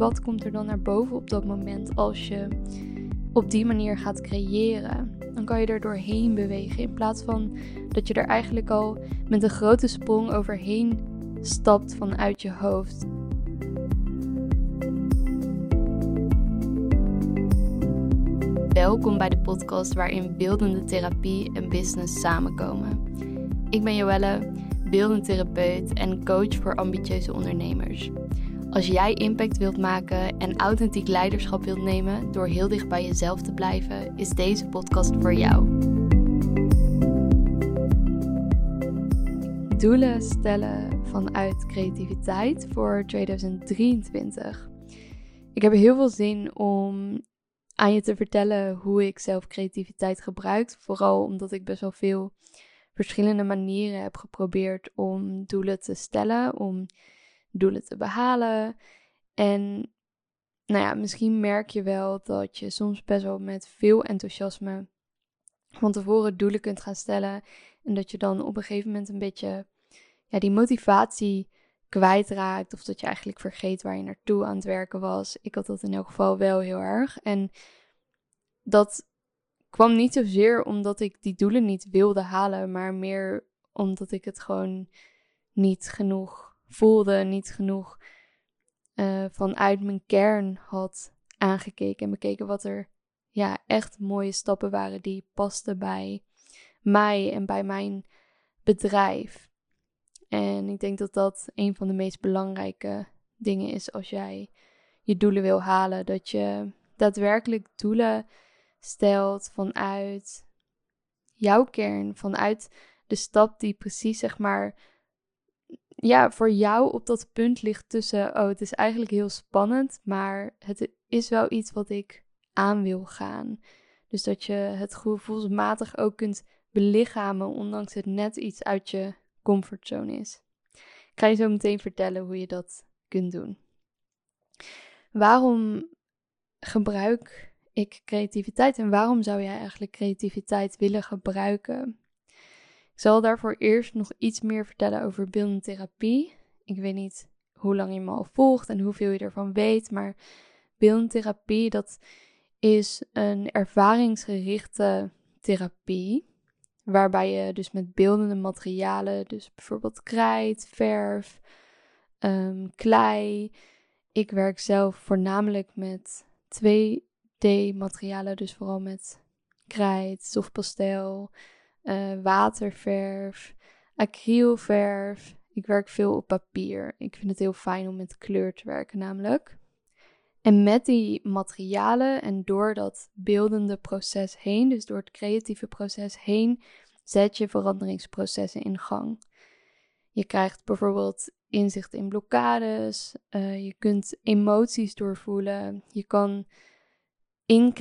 wat komt er dan naar boven op dat moment als je op die manier gaat creëren? Dan kan je er doorheen bewegen in plaats van dat je er eigenlijk al met een grote sprong overheen stapt vanuit je hoofd. Welkom bij de podcast waarin beeldende therapie en business samenkomen. Ik ben Joelle, beeldend therapeut en coach voor ambitieuze ondernemers. Als jij impact wilt maken en authentiek leiderschap wilt nemen door heel dicht bij jezelf te blijven, is deze podcast voor jou. Doelen stellen vanuit creativiteit voor 2023. Ik heb heel veel zin om aan je te vertellen hoe ik zelf creativiteit gebruik. Vooral omdat ik best wel veel verschillende manieren heb geprobeerd om doelen te stellen, om doelen te behalen. En nou ja, misschien merk je wel dat je soms best wel met veel enthousiasme van tevoren doelen kunt gaan stellen. En dat je dan op een gegeven moment een beetje ja, die motivatie kwijtraakt. Of dat je eigenlijk vergeet waar je naartoe aan het werken was. Ik had dat in elk geval wel heel erg. En dat kwam niet zozeer omdat ik die doelen niet wilde halen, maar meer omdat ik het gewoon niet genoeg voelde, niet genoeg uh, vanuit mijn kern had aangekeken en bekeken wat er ja, echt mooie stappen waren die pasten bij mij en bij mijn bedrijf. En ik denk dat dat een van de meest belangrijke dingen is als jij je doelen wil halen. Dat je daadwerkelijk doelen stelt vanuit jouw kern, vanuit de stap die precies zeg maar ja, voor jou op dat punt ligt tussen oh, het is eigenlijk heel spannend, maar het is wel iets wat ik aan wil gaan. Dus dat je het gevoelsmatig ook kunt belichamen, ondanks het net iets uit je comfortzone is. Ik ga je zo meteen vertellen hoe je dat kunt doen. Waarom gebruik ik creativiteit en waarom zou jij eigenlijk creativiteit willen gebruiken? Ik zal daarvoor eerst nog iets meer vertellen over beeldende therapie. Ik weet niet hoe lang je me al volgt en hoeveel je ervan weet, maar beeldende therapie dat is een ervaringsgerichte therapie waarbij je dus met beeldende materialen, dus bijvoorbeeld krijt, verf, um, klei. Ik werk zelf voornamelijk met twee D-materialen, dus vooral met krijt, softpastel, uh, waterverf, acrylverf. Ik werk veel op papier. Ik vind het heel fijn om met kleur te werken namelijk. En met die materialen en door dat beeldende proces heen, dus door het creatieve proces heen, zet je veranderingsprocessen in gang. Je krijgt bijvoorbeeld inzicht in blokkades, uh, je kunt emoties doorvoelen, je kan in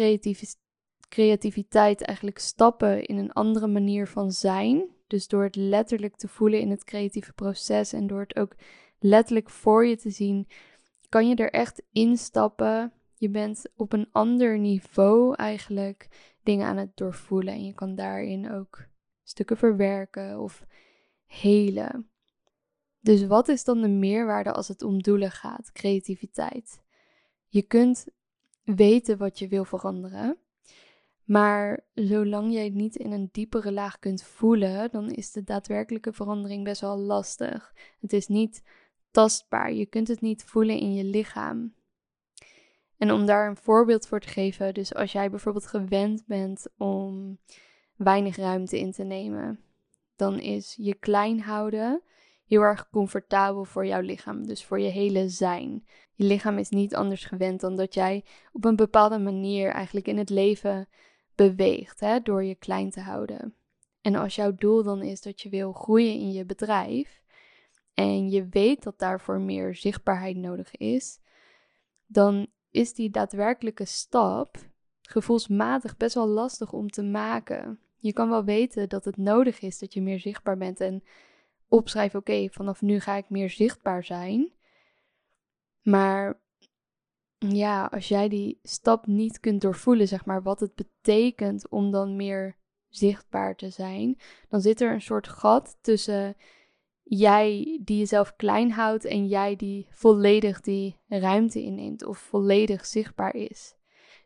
creativiteit eigenlijk stappen in een andere manier van zijn. Dus door het letterlijk te voelen in het creatieve proces en door het ook letterlijk voor je te zien, kan je er echt instappen. Je bent op een ander niveau eigenlijk dingen aan het doorvoelen en je kan daarin ook stukken verwerken of helen. Dus wat is dan de meerwaarde als het om doelen gaat? Creativiteit. Je kunt weten wat je wil veranderen. Maar zolang jij het niet in een diepere laag kunt voelen, dan is de daadwerkelijke verandering best wel lastig. Het is niet tastbaar. Je kunt het niet voelen in je lichaam. En om daar een voorbeeld voor te geven, dus als jij bijvoorbeeld gewend bent om weinig ruimte in te nemen, dan is je klein houden heel erg comfortabel voor jouw lichaam, dus voor je hele zijn. Je lichaam is niet anders gewend dan dat jij op een bepaalde manier eigenlijk in het leven beweegt, hè, door je klein te houden. En als jouw doel dan is dat je wil groeien in je bedrijf en je weet dat daarvoor meer zichtbaarheid nodig is, dan is die daadwerkelijke stap gevoelsmatig best wel lastig om te maken. Je kan wel weten dat het nodig is dat je meer zichtbaar bent en opschrijven: oké, vanaf nu ga ik meer zichtbaar zijn. Maar ja, als jij die stap niet kunt doorvoelen, zeg maar, wat het betekent om dan meer zichtbaar te zijn, dan zit er een soort gat tussen jij die jezelf klein houdt en jij die volledig die ruimte inneemt of volledig zichtbaar is.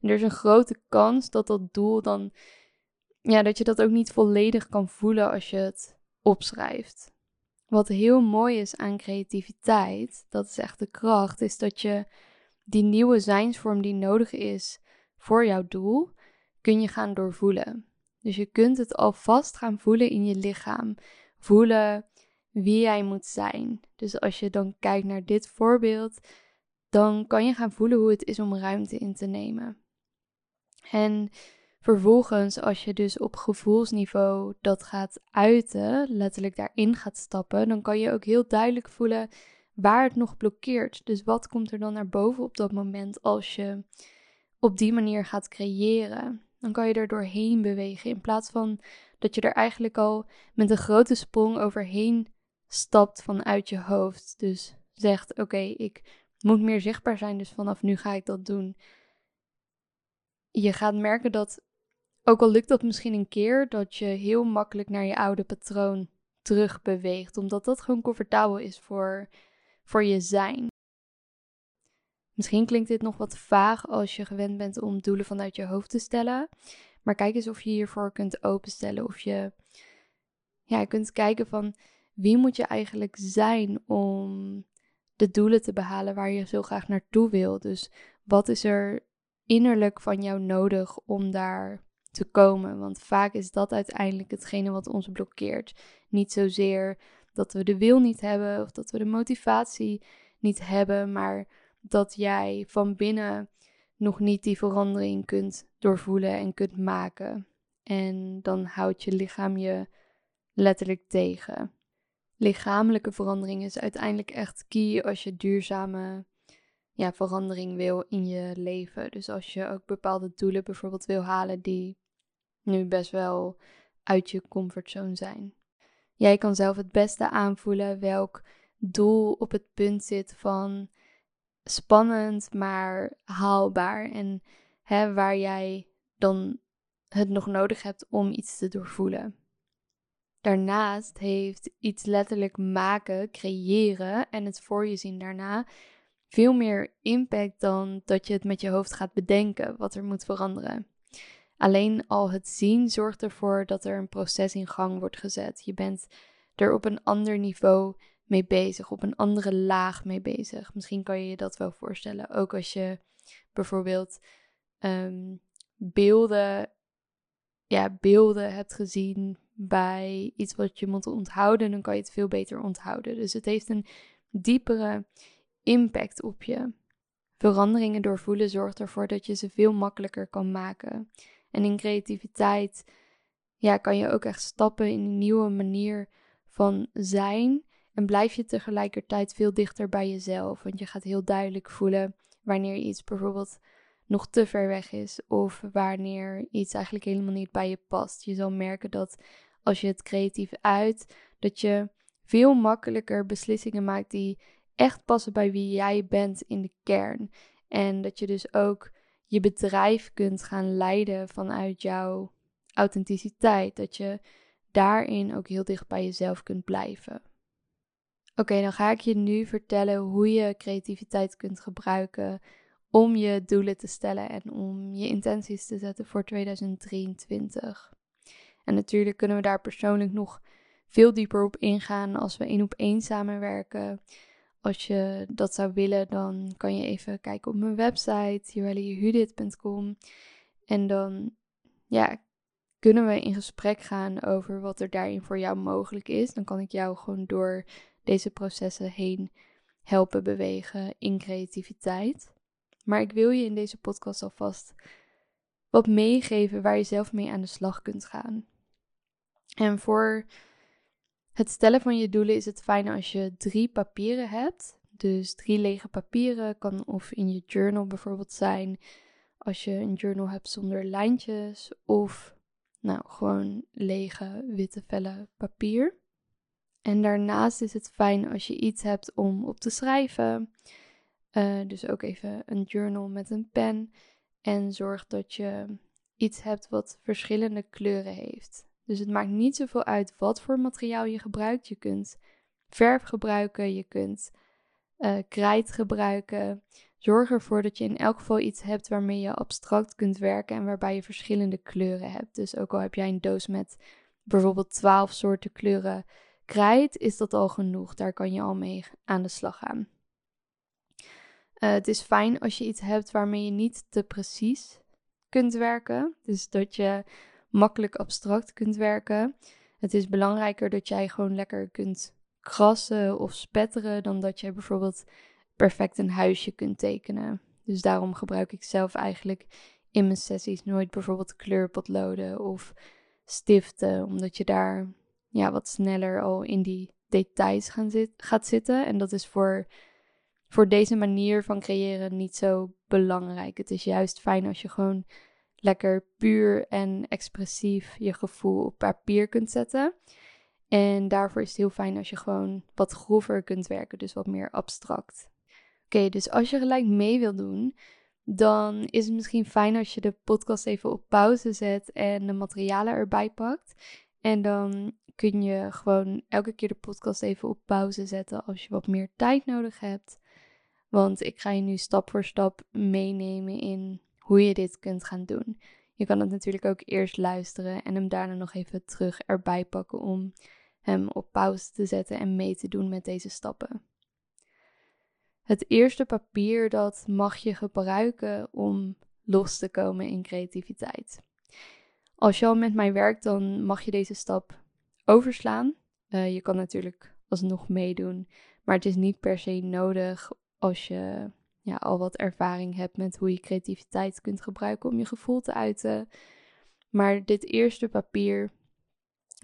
Er is een grote kans dat dat doel dan, ja, dat je dat ook niet volledig kan voelen als je het opschrijft. Wat heel mooi is aan creativiteit, dat is echt de kracht, is dat je die nieuwe zijnsvorm die nodig is voor jouw doel, kun je gaan doorvoelen. Dus je kunt het alvast gaan voelen in je lichaam. Voelen wie jij moet zijn. Dus als je dan kijkt naar dit voorbeeld, dan kan je gaan voelen hoe het is om ruimte in te nemen. En vervolgens, als je dus op gevoelsniveau dat gaat uiten, letterlijk daarin gaat stappen, dan kan je ook heel duidelijk voelen waar het nog blokkeert. Dus wat komt er dan naar boven op dat moment als je op die manier gaat creëren? Dan kan je er doorheen bewegen in plaats van dat je er eigenlijk al met een grote sprong overheen stapt vanuit je hoofd. Dus zegt: Oké, ik moet meer zichtbaar zijn, dus vanaf nu ga ik dat doen. Je gaat merken dat, ook al lukt dat misschien een keer, dat je heel makkelijk naar je oude patroon terug beweegt, omdat dat gewoon comfortabel is voor, voor je zijn. Misschien klinkt dit nog wat vaag als je gewend bent om doelen vanuit je hoofd te stellen. Maar kijk eens of je hiervoor kunt openstellen. Of je ja, kunt kijken van wie moet je eigenlijk zijn om de doelen te behalen waar je zo graag naartoe wil. Dus wat is er innerlijk van jou nodig om daar te komen? Want vaak is dat uiteindelijk hetgene wat ons blokkeert. Niet zozeer dat we de wil niet hebben of dat we de motivatie niet hebben, maar dat jij van binnen nog niet die verandering kunt doorvoelen en kunt maken. En dan houdt je lichaam je letterlijk tegen. Lichamelijke verandering is uiteindelijk echt key als je duurzame ja, verandering wil in je leven. Dus als je ook bepaalde doelen bijvoorbeeld wil halen die nu best wel uit je comfortzone zijn. Jij kan zelf het beste aanvoelen welk doel op het punt zit van spannend, maar haalbaar. En hè, waar jij dan het nog nodig hebt om iets te doorvoelen. Daarnaast heeft iets letterlijk maken, creëren en het voor je zien daarna veel meer impact dan dat je het met je hoofd gaat bedenken wat er moet veranderen. Alleen al het zien zorgt ervoor dat er een proces in gang wordt gezet. Je bent er op een ander niveau mee bezig, op een andere laag mee bezig. Misschien kan je je dat wel voorstellen. Ook als je bijvoorbeeld um, beelden, ja, beelden hebt gezien bij iets wat je moet onthouden, dan kan je het veel beter onthouden. Dus het heeft een diepere impact op je. Veranderingen doorvoelen zorgt ervoor dat je ze veel makkelijker kan maken. En in creativiteit ja, kan je ook echt stappen in een nieuwe manier van zijn. En blijf je tegelijkertijd veel dichter bij jezelf. Want je gaat heel duidelijk voelen wanneer iets bijvoorbeeld nog te ver weg is. Of wanneer iets eigenlijk helemaal niet bij je past. Je zal merken dat als je het creatief uit, dat je veel makkelijker beslissingen maakt die echt passen bij wie jij bent in de kern. En dat je dus ook je bedrijf kunt gaan leiden vanuit jouw authenticiteit. Dat je daarin ook heel dicht bij jezelf kunt blijven. Oké, dan ga ik je nu vertellen hoe je creativiteit kunt gebruiken om je doelen te stellen en om je intenties te zetten voor 2023. En natuurlijk kunnen we daar persoonlijk nog veel dieper op ingaan als we één op één samenwerken. Als je dat zou willen, dan kan je even kijken op mijn website, joellejehudit.com. En dan ja, kunnen we in gesprek gaan over wat er daarin voor jou mogelijk is. Dan kan ik jou gewoon door deze processen heen helpen bewegen in creativiteit. Maar ik wil je in deze podcast alvast wat meegeven waar je zelf mee aan de slag kunt gaan. En voor het stellen van je doelen is het fijn als je drie papieren hebt. Dus drie lege papieren kan of in je journal bijvoorbeeld zijn. Als je een journal hebt zonder lijntjes of nou gewoon lege witte vellen papier. En daarnaast is het fijn als je iets hebt om op te schrijven. Uh, dus ook even een journal met een pen. En zorg dat je iets hebt wat verschillende kleuren heeft. Dus het maakt niet zoveel uit wat voor materiaal je gebruikt. Je kunt verf gebruiken, je kunt uh, krijt gebruiken. Zorg ervoor dat je in elk geval iets hebt waarmee je abstract kunt werken en waarbij je verschillende kleuren hebt. Dus ook al heb jij een doos met bijvoorbeeld 12 soorten kleuren krijt, is dat al genoeg. Daar kan je al mee aan de slag gaan. Uh, het is fijn als je iets hebt waarmee je niet te precies kunt werken. Dus dat je makkelijk abstract kunt werken. Het is belangrijker dat jij gewoon lekker kunt krassen of spetteren dan dat je bijvoorbeeld perfect een huisje kunt tekenen. Dus daarom gebruik ik zelf eigenlijk in mijn sessies nooit bijvoorbeeld kleurpotloden of stiften, omdat je daar ja, wat sneller al in die details gaat zitten. En dat is voor, voor deze manier van creëren niet zo belangrijk. Het is juist fijn als je gewoon lekker puur en expressief je gevoel op papier kunt zetten. En daarvoor is het heel fijn als je gewoon wat grover kunt werken, dus wat meer abstract. Oké, dus als je gelijk mee wil doen, dan is het misschien fijn als je de podcast even op pauze zet en de materialen erbij pakt. En dan kun je gewoon elke keer de podcast even op pauze zetten als je wat meer tijd nodig hebt. Want ik ga je nu stap voor stap meenemen in hoe je dit kunt gaan doen. Je kan het natuurlijk ook eerst luisteren en hem daarna nog even terug erbij pakken om hem op pauze te zetten en mee te doen met deze stappen. Het eerste papier dat mag je gebruiken om los te komen in creativiteit. Als je al met mij werkt, dan mag je deze stap overslaan. Uh, je kan natuurlijk alsnog meedoen, maar het is niet per se nodig als je ja, al wat ervaring hebt met hoe je creativiteit kunt gebruiken om je gevoel te uiten. Maar dit eerste papier,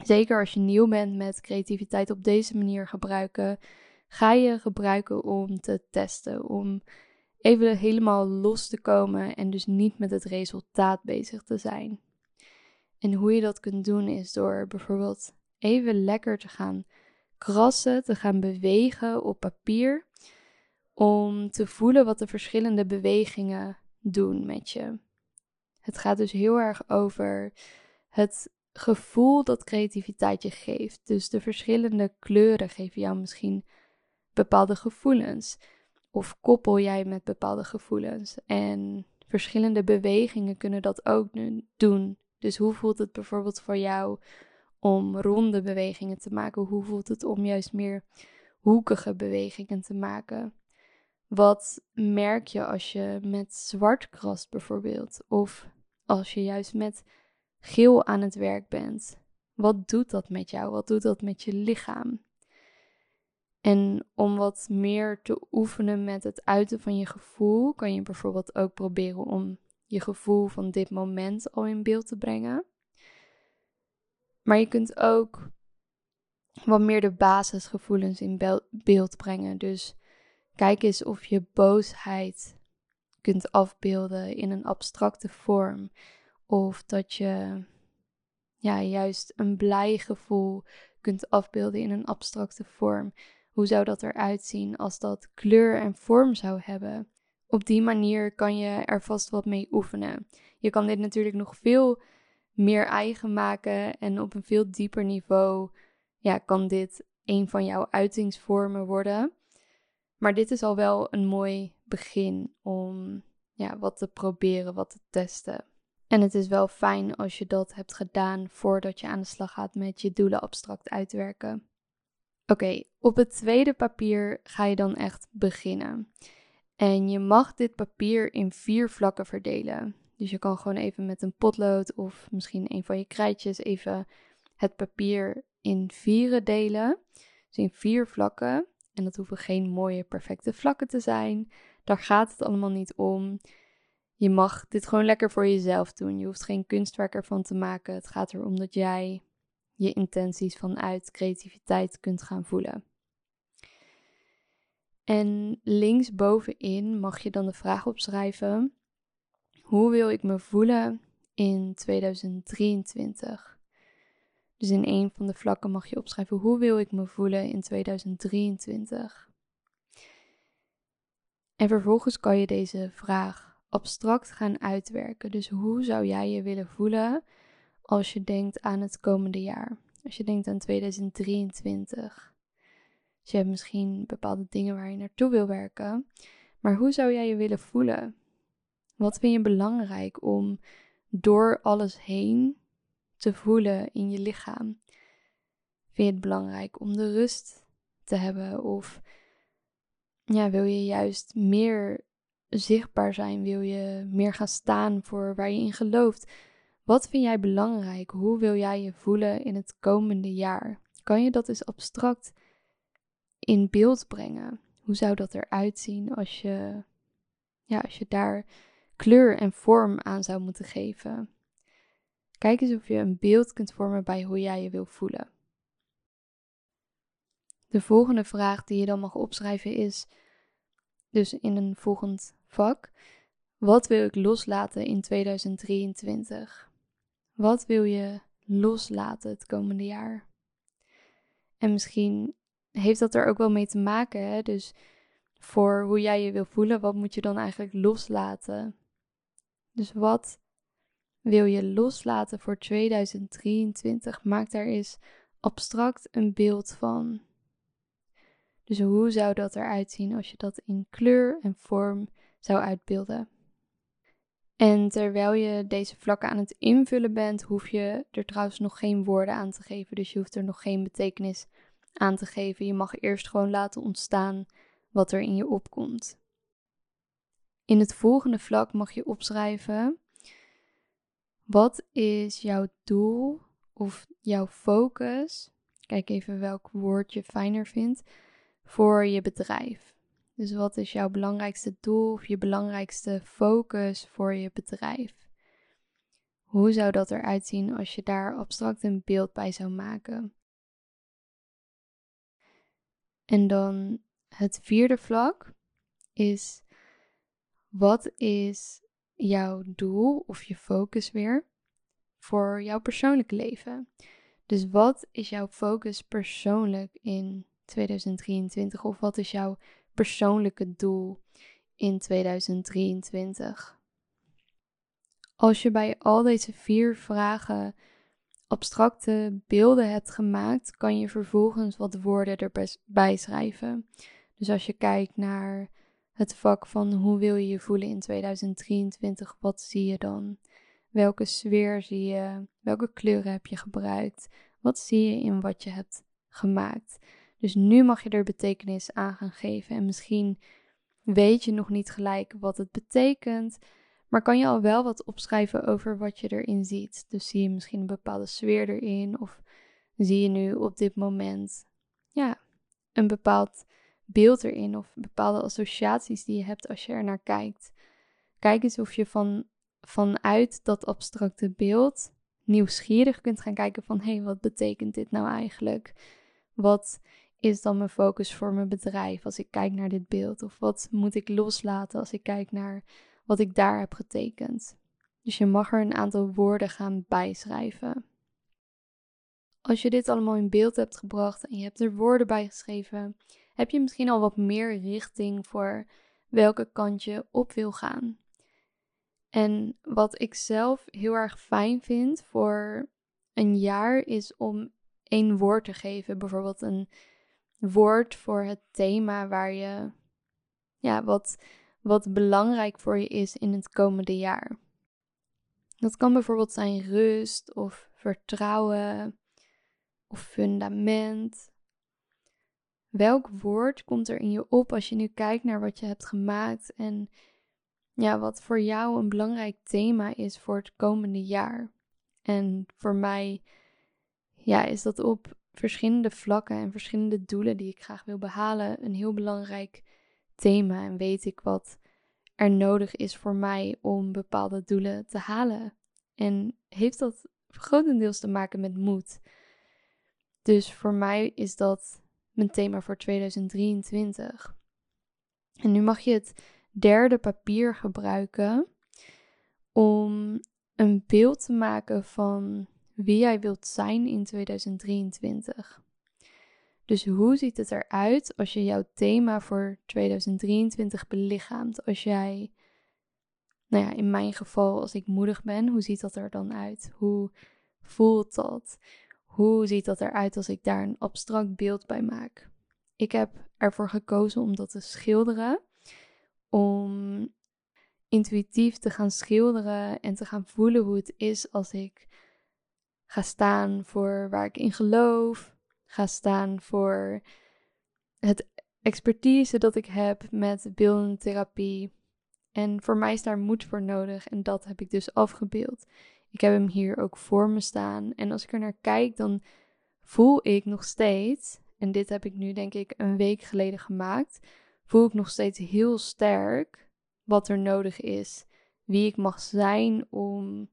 zeker als je nieuw bent met creativiteit op deze manier gebruiken, ga je gebruiken om te testen, om even helemaal los te komen en dus niet met het resultaat bezig te zijn. En hoe je dat kunt doen is door bijvoorbeeld even lekker te gaan krassen, te gaan bewegen op papier, om te voelen wat de verschillende bewegingen doen met je. Het gaat dus heel erg over het gevoel dat creativiteit je geeft. Dus de verschillende kleuren geven jou misschien bepaalde gevoelens. Of koppel jij met bepaalde gevoelens. En verschillende bewegingen kunnen dat ook doen. Dus hoe voelt het bijvoorbeeld voor jou om ronde bewegingen te maken? Hoe voelt het om juist meer hoekige bewegingen te maken? Wat merk je als je met zwart krast bijvoorbeeld? Of als je juist met geel aan het werk bent? Wat doet dat met jou? Wat doet dat met je lichaam? En om wat meer te oefenen met het uiten van je gevoel, kan je bijvoorbeeld ook proberen om je gevoel van dit moment al in beeld te brengen. Maar je kunt ook wat meer de basisgevoelens in beeld brengen. Dus kijk eens of je boosheid kunt afbeelden in een abstracte vorm. Of dat je ja, juist een blij gevoel kunt afbeelden in een abstracte vorm. Hoe zou dat eruit zien als dat kleur en vorm zou hebben? Op die manier kan je er vast wat mee oefenen. Je kan dit natuurlijk nog veel meer eigen maken en op een veel dieper niveau ja, kan dit een van jouw uitingsvormen worden. Maar dit is al wel een mooi begin om ja, wat te proberen, wat te testen. En het is wel fijn als je dat hebt gedaan voordat je aan de slag gaat met je doelen abstract uitwerken. Oké, op het tweede papier ga je dan echt beginnen. En je mag dit papier in vier vlakken verdelen. Dus je kan gewoon even met een potlood of misschien een van je krijtjes even het papier in vieren delen. Dus in vier vlakken. En dat hoeven geen mooie, perfecte vlakken te zijn. Daar gaat het allemaal niet om. Je mag dit gewoon lekker voor jezelf doen. Je hoeft geen kunstwerk ervan te maken. Het gaat erom dat jij je intenties vanuit creativiteit kunt gaan voelen. En linksbovenin mag je dan de vraag opschrijven: hoe wil ik me voelen in 2023? Dus in een van de vlakken mag je opschrijven: hoe wil ik me voelen in 2023? En vervolgens kan je deze vraag abstract gaan uitwerken. Dus hoe zou jij je willen voelen als je denkt aan het komende jaar? Als je denkt aan 2023. Dus je hebt misschien bepaalde dingen waar je naartoe wil werken. Maar hoe zou jij je willen voelen? Wat vind je belangrijk om door alles heen te voelen in je lichaam? Vind je het belangrijk om de rust te hebben? Of ja, wil je juist meer zichtbaar zijn? Wil je meer gaan staan voor waar je in gelooft? Wat vind jij belangrijk? Hoe wil jij je voelen in het komende jaar? Kan je dat eens abstract in beeld brengen? Hoe zou dat eruit zien als je, ja, als je daar kleur en vorm aan zou moeten geven? Kijk eens of je een beeld kunt vormen bij hoe jij je wil voelen. De volgende vraag die je dan mag opschrijven is, dus in een volgend vak, wat wil ik loslaten in 2023? Wat wil je loslaten het komende jaar? En misschien heeft dat er ook wel mee te maken, hè? dus voor hoe jij je wil voelen, wat moet je dan eigenlijk loslaten? Dus wat wil je loslaten voor 2023? Maak daar eens abstract een beeld van. Dus hoe zou dat eruit zien als je dat in kleur en vorm zou uitbeelden? En terwijl je deze vlakken aan het invullen bent, hoef je er trouwens nog geen woorden aan te geven. Dus je hoeft er nog geen betekenis aan te geven. Je mag eerst gewoon laten ontstaan wat er in je opkomt. In het volgende vlak mag je opschrijven: wat is jouw doel of jouw focus? Kijk even welk woord je fijner vindt voor je bedrijf. Dus wat is jouw belangrijkste doel of je belangrijkste focus voor je bedrijf? Hoe zou dat eruit zien als je daar abstract een beeld bij zou maken? En dan het vierde vlak is: wat is jouw doel of je focus weer voor jouw persoonlijk leven? Dus wat is jouw focus persoonlijk in 2023? Of wat is jouw persoonlijke doel in 2023? Als je bij al deze vier vragen abstracte beelden hebt gemaakt, kan je vervolgens wat woorden erbij schrijven. Dus als je kijkt naar het vak van hoe wil je je voelen in 2023, wat zie je dan? Welke sfeer zie je? Welke kleuren heb je gebruikt? Wat zie je in wat je hebt gemaakt? Dus nu mag je er betekenis aan gaan geven. En misschien weet je nog niet gelijk wat het betekent, maar kan je al wel wat opschrijven over wat je erin ziet. Dus zie je misschien een bepaalde sfeer erin, of zie je nu op dit moment ja, een bepaald beeld erin, of bepaalde associaties die je hebt als je er naar kijkt. Kijk eens of je van, vanuit dat abstracte beeld nieuwsgierig kunt gaan kijken van hé, hey, wat betekent dit nou eigenlijk? Wat is dan mijn focus voor mijn bedrijf als ik kijk naar dit beeld? Of wat moet ik loslaten als ik kijk naar wat ik daar heb getekend? Dus je mag er een aantal woorden gaan bijschrijven. Als je dit allemaal in beeld hebt gebracht en je hebt er woorden bij geschreven, heb je misschien al wat meer richting voor welke kant je op wil gaan. En wat ik zelf heel erg fijn vind voor een jaar is om één woord te geven. Bijvoorbeeld een woord voor het thema waar je, ja, wat, wat belangrijk voor je is in het komende jaar. Dat kan bijvoorbeeld zijn rust of vertrouwen of fundament. Welk woord komt er in je op als je nu kijkt naar wat je hebt gemaakt en ja, wat voor jou een belangrijk thema is voor het komende jaar? En voor mij ja, is dat op verschillende vlakken en verschillende doelen die ik graag wil behalen een heel belangrijk thema. En weet ik wat er nodig is voor mij om bepaalde doelen te halen. En heeft dat grotendeels te maken met moed. Dus voor mij is dat mijn thema voor 2023. En nu mag je het derde papier gebruiken om een beeld te maken van wie jij wilt zijn in 2023. Dus hoe ziet het eruit als je jouw thema voor 2023 belichaamt? Als jij, nou ja, in mijn geval, als ik moedig ben, hoe ziet dat er dan uit? Hoe voelt dat? Hoe ziet dat eruit als ik daar een abstract beeld bij maak? ik heb ervoor gekozen om dat te schilderen. Om intuïtief te gaan schilderen en te gaan voelen hoe het is als ik ga staan voor waar ik in geloof. Ga staan voor het expertise dat ik heb met beeldende therapie. En voor mij is daar moed voor nodig en dat heb ik dus afgebeeld. Ik heb hem hier ook voor me staan. En als ik er naar kijk, dan voel ik nog steeds, en dit heb ik nu denk ik een week geleden gemaakt, voel ik nog steeds heel sterk wat er nodig is. Wie ik mag zijn om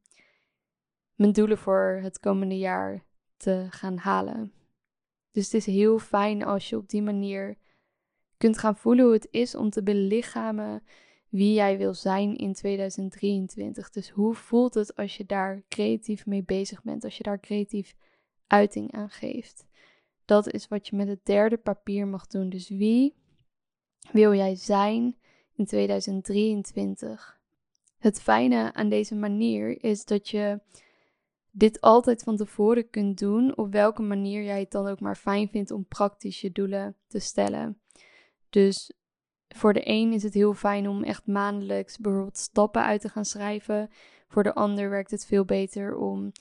mijn doelen voor het komende jaar te gaan halen. Dus het is heel fijn als je op die manier kunt gaan voelen hoe het is om te belichamen wie jij wil zijn in 2023. Dus hoe voelt het als je daar creatief mee bezig bent, als je daar creatief uiting aan geeft? Dat is wat je met het derde papier mag doen. Dus wie wil jij zijn in 2023? Het fijne aan deze manier is dat je dit altijd van tevoren kunt doen, op welke manier jij het dan ook maar fijn vindt om praktisch je doelen te stellen. Dus voor de een is het heel fijn om echt maandelijks bijvoorbeeld stappen uit te gaan schrijven. Voor de ander werkt het veel beter om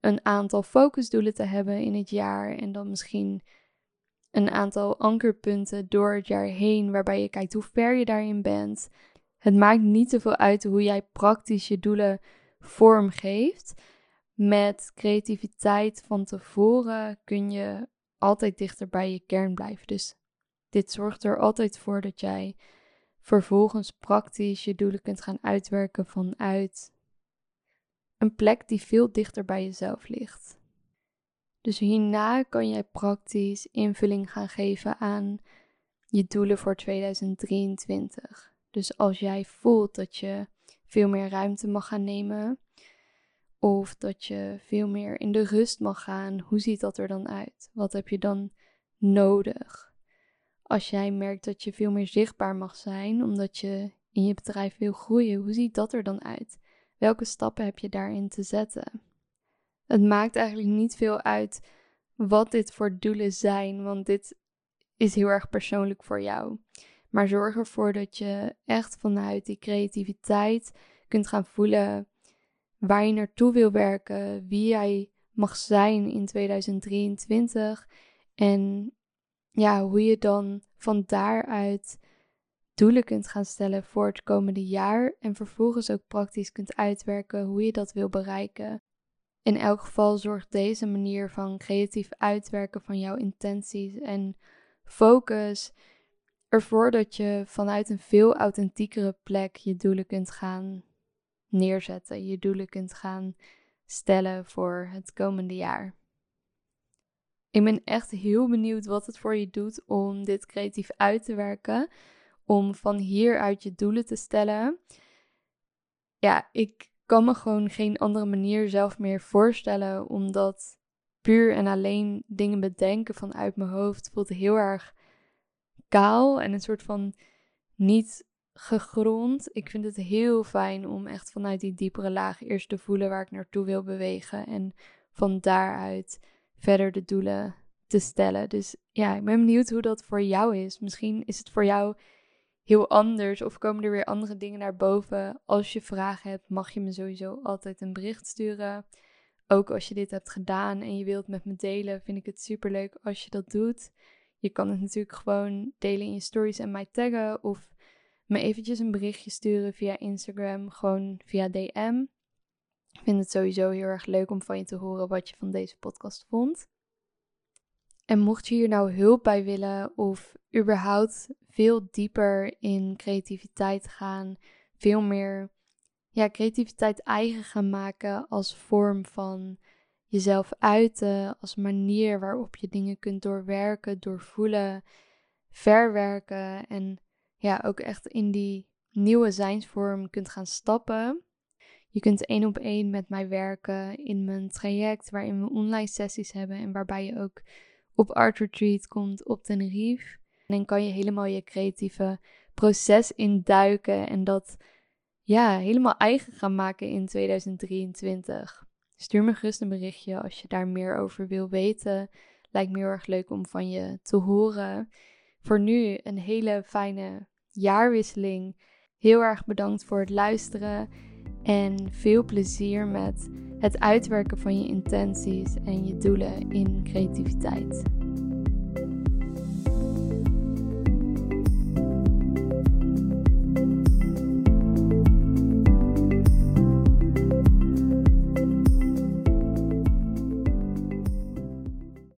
een aantal focusdoelen te hebben in het jaar en dan misschien een aantal ankerpunten door het jaar heen waarbij je kijkt hoe ver je daarin bent. Het maakt niet zoveel uit hoe jij praktisch je doelen vormgeeft. Met creativiteit van tevoren kun je altijd dichter bij je kern blijven. Dus dit zorgt er altijd voor dat jij vervolgens praktisch je doelen kunt gaan uitwerken vanuit een plek die veel dichter bij jezelf ligt. Dus hierna kan jij praktisch invulling gaan geven aan je doelen voor 2023. Dus als jij voelt dat je veel meer ruimte mag gaan nemen, of dat je veel meer in de rust mag gaan, hoe ziet dat er dan uit? Wat heb je dan nodig? Als jij merkt dat je veel meer zichtbaar mag zijn, omdat je in je bedrijf wil groeien, hoe ziet dat er dan uit? Welke stappen heb je daarin te zetten? Het maakt eigenlijk niet veel uit wat dit voor doelen zijn, want dit is heel erg persoonlijk voor jou. Maar zorg ervoor dat je echt vanuit die creativiteit kunt gaan voelen waar je naartoe wil werken, wie jij mag zijn in 2023 en ja, hoe je dan van daaruit doelen kunt gaan stellen voor het komende jaar en vervolgens ook praktisch kunt uitwerken hoe je dat wil bereiken. In elk geval zorgt deze manier van creatief uitwerken van jouw intenties en focus ervoor dat je vanuit een veel authentiekere plek je doelen kunt gaan neerzetten, je doelen kunt gaan stellen voor het komende jaar. Ik ben echt heel benieuwd wat het voor je doet om dit creatief uit te werken, om van hieruit je doelen te stellen. Ja, ik kan me gewoon geen andere manier zelf meer voorstellen, omdat puur en alleen dingen bedenken vanuit mijn hoofd voelt heel erg kaal en een soort van niet gegrond. Ik vind het heel fijn om echt vanuit die diepere laag eerst te voelen waar ik naartoe wil bewegen en van daaruit verder de doelen te stellen. Dus ja, ik ben benieuwd hoe dat voor jou is. Misschien is het voor jou heel anders of komen er weer andere dingen naar boven. Als je vragen hebt, mag je me sowieso altijd een bericht sturen. Ook als je dit hebt gedaan en je wilt met me delen, vind ik het super leuk als je dat doet. Je kan het natuurlijk gewoon delen in je stories en mij taggen of me eventjes een berichtje sturen via Instagram, gewoon via DM. Ik vind het sowieso heel erg leuk om van je te horen wat je van deze podcast vond. En mocht je hier nou hulp bij willen of überhaupt veel dieper in creativiteit gaan, veel meer ja, creativiteit eigen gaan maken als vorm van jezelf uiten, als manier waarop je dingen kunt doorwerken, doorvoelen, verwerken en ja, ook echt in die nieuwe zijnsvorm kunt gaan stappen. Je kunt één op één met mij werken in mijn traject waarin we online sessies hebben en waarbij je ook op Art Retreat komt op Tenerife. En dan kan je helemaal je creatieve proces induiken en dat ja, helemaal eigen gaan maken in 2023. Stuur me gerust een berichtje als je daar meer over wil weten. Lijkt me heel erg leuk om van je te horen. voor nu een hele fijne jaarwisseling. Heel erg bedankt voor het luisteren en veel plezier met het uitwerken van je intenties en je doelen in creativiteit.